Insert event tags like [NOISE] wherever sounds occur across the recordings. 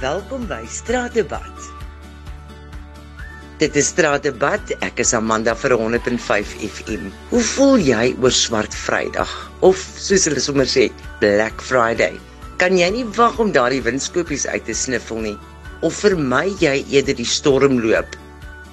Welkom by Straatdebat. Dit is Straatdebat. Ek is Amanda vir 105 FM. Hoe voel jy oor Swart Vrydag of soos hulle sommer sê, Black Friday? Kan jy nie wag om daardie winskoopies uit te sniffel nie? Of vermy jy eerder die stormloop?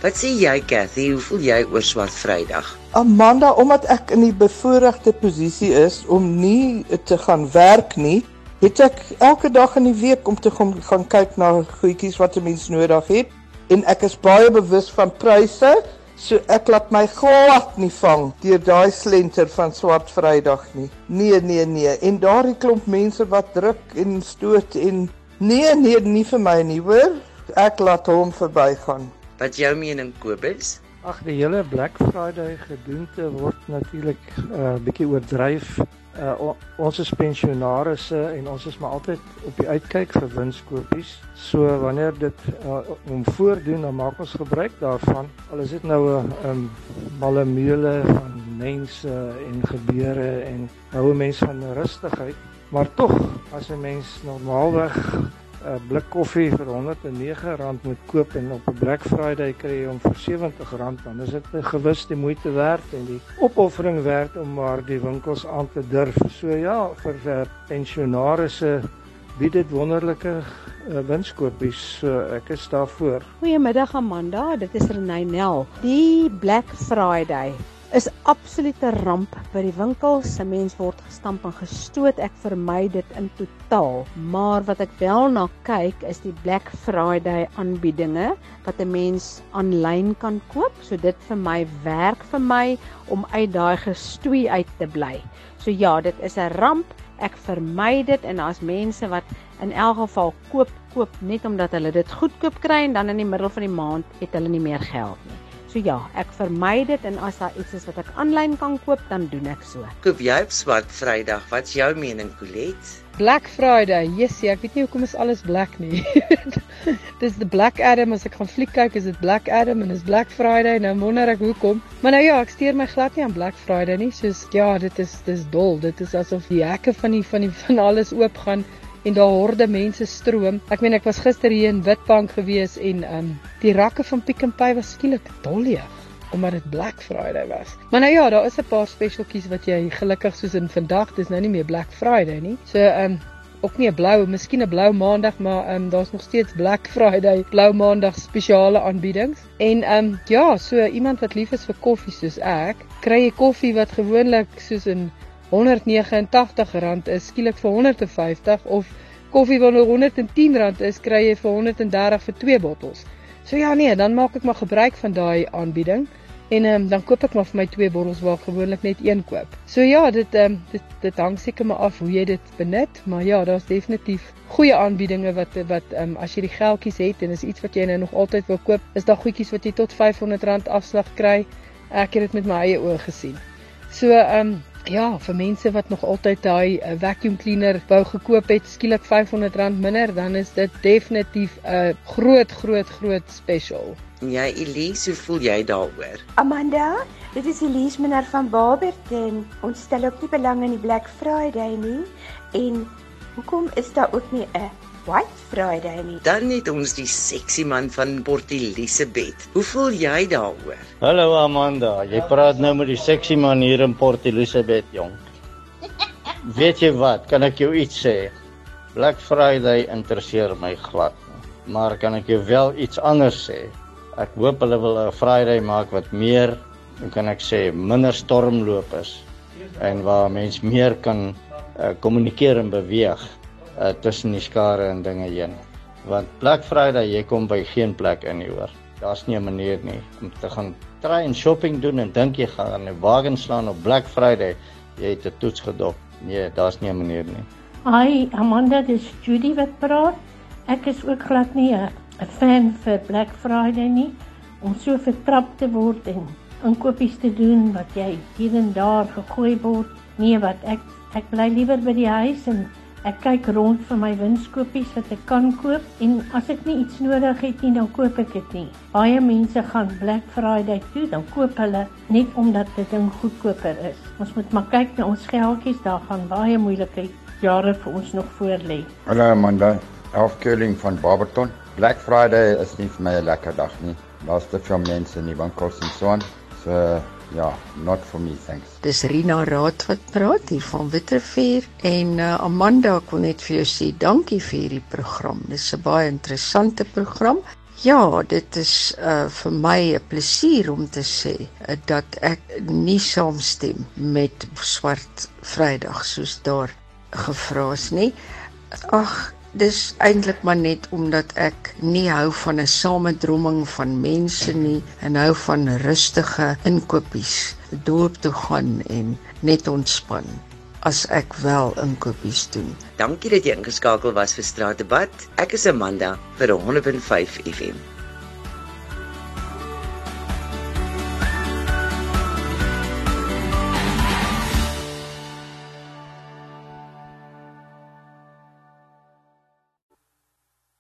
Wat sê jy, Cathy? Hoe voel jy oor Swart Vrydag? Amanda, omdat ek in die bevoordeelde posisie is om nie te gaan werk nie, het ek elke dag in die week om te gaan, gaan kyk na goedjies wat 'n mens nodig het en ek is baie bewus van pryse, so ek laat my glad nie vang deur daai slenter van swart Vrydag nie. Nee, nee, nee. En daardie klomp mense wat druk en stoot en nee, nee, nie vir my nie, hoor. Ek laat hom verbygaan. Wat jou mening, Kobus? Ag, die hele Black Friday gedoente word natuurlik 'n uh, bietjie oordryf uh, ons is pensionaarsse en ons is maar altyd op die uitkyk vir winskoopies. So wanneer dit uh, om voordoen, dan maak ons gebruik daarvan. Al is dit nou 'n um, malameule van mense en gebeure en hou mense van rustigheid, maar tog as 'n mens normaalweg 'n blik koffie vir R109 moet koop en op 'n Black Friday kry jy hom vir R70, dan is dit gewis die moeite werd en die opoffering werd om maar die winkels aan te durf. So ja, vir pensionaarsse bied dit wonderlike uh, winskoopies. So ek is daarvoor. Goeiemiddag Amanda, dit is Renay Nel. Die Black Friday is absolute ramp by die winkels. Se mens word gestamp en gestoot. Ek vermy dit in totaal. Maar wat ek wel na kyk is die Black Friday aanbiedinge wat 'n mens aanlyn kan koop. So dit vir my werk vir my om uit daai gestoei uit te bly. So ja, dit is 'n ramp. Ek vermy dit en as mense wat in elk geval koop koop net omdat hulle dit goedkoop kry en dan in die middel van die maand het hulle nie meer geld nie. So ja, ek vermy dit en as daar iets is wat ek aanlyn kan koop, dan doen ek so. Koop jy op Swart Vrydag? Wat's jou mening, Colet? Black Friday. Jessie, ek weet nie hoekom is alles black nie. [LAUGHS] dis the Black Adam as ek gaan fliek kyk, is dit Black Adam en is Black Friday. Nou wonder ek hoekom. Maar nou ja, ek steur my glad nie aan Black Friday nie. Soos ja, dit is dis dol. Dit is asof die hekke van die van die van alles oop gaan en daar horde mense stroom. Ek meen ek was gister hier in Witbank gewees en um die rakke van Pick n Pay was skielik dolleeg omdat dit Black Friday was. Maar nou ja, daar is 'n paar specialties wat jy gelukkig soos in vandag, dis nou nie meer Black Friday nie. So um ook nie 'n blou, miskien 'n blou maandag, maar um daar's nog steeds Black Friday, blou maandag spesiale aanbiedings. En um ja, so iemand wat lief is vir koffie soos ek, kry jy koffie wat gewoonlik soos in R189 is skielik vir 150 of koffie wat R110 is kry jy vir 130 vir twee bottels. So ja nee, dan maak ek maar gebruik van daai aanbieding en um, dan koop ek maar vir my twee bottels waar gewoonlik net een koop. So ja, dit um, dit dit hang seker maar af hoe jy dit benut, maar ja, daar's definitief goeie aanbiedinge wat wat um, as jy die geldjies het en is iets wat jy nou nog altyd wil koop, is daar goedjies wat jy tot R500 afslag kry. Ek het dit met my eie oë gesien. So ehm um, Ja, vir mense wat nog altyd daai uh, vacuum cleaner wou gekoop het, skielik R500 minder, dan is dit definitief 'n groot groot groot special. Ja, Elise, hoe voel jy daaroor? Amanda, dit is Elise Minnar van Barberton. Ons stel ook nie belang in die Black Friday nie. En hoekom is daar ook nie 'n White Friday nie. Dan het ons die seksie man van Port Elizabeth. Hoe voel jy daaroor? Hallo Amanda, jy praat nou met die seksie man hier in Port Elizabeth, jong. Weet jy wat, kan ek jou iets sê? Black Friday interesseer my glad nie. Maar kan ek jou wel iets anders sê? Ek hoop hulle wil 'n Friday maak wat meer, hoe kan ek sê, minder stormloop is en waar mens meer kan uh, kommunikeer en beweeg uh, tussen die skare en dinge heen. Want Black Friday jy kom by geen plek in nie hoor. Daar's nie 'n manier nie om te gaan try en shopping doen en dink jy gaan 'n wagen slaan op Black Friday, jy het 'n toets gedop. Nee, daar's nie 'n manier nie. Hi, Amanda, dis Judy wat praat. Ek is ook glad nie 'n fan vir Black Friday nie. Om so vertrap te word en inkopies te doen wat jy hier en daar gegooi word. Nee, wat ek ek bly liewer by die huis en Ek kyk rond vir my winskoopies wat ek kan koop en as ek nie iets nodig het nie, dan koop ek dit nie. Baie mense gaan Black Friday toe, dan koop hulle net omdat dit 'n goedkoper is. Ons moet maar kyk na ons geldjies, daar gaan baie moeilike jare vir ons nog voor lê. Hallo Amanda, Elf Curling van Barberton. Black Friday is nie vir my 'n lekker dag nie. Daar's te veel mense in die winkels en so aan. So ja, not for me, thanks. Dis Rina Raad wat praat hier van Witrifuur en uh, Amanda kon net vir jou sê dankie vir hierdie program. Dis 'n baie interessante program. Ja, dit is uh vir my 'n plesier om te sê uh, dat ek nie saamstem met Swart Vrydag soos daar gevra is nie. Ag, dis eintlik maar net omdat ek nie hou van 'n samedromming van mense nie en hou van rustige inkopies, dorp toe gaan en net ontspan as ek wel inkopies doen. Dankie dat jy ingeskakel was vir Straatdebat. Ek is Amanda vir 105 FM.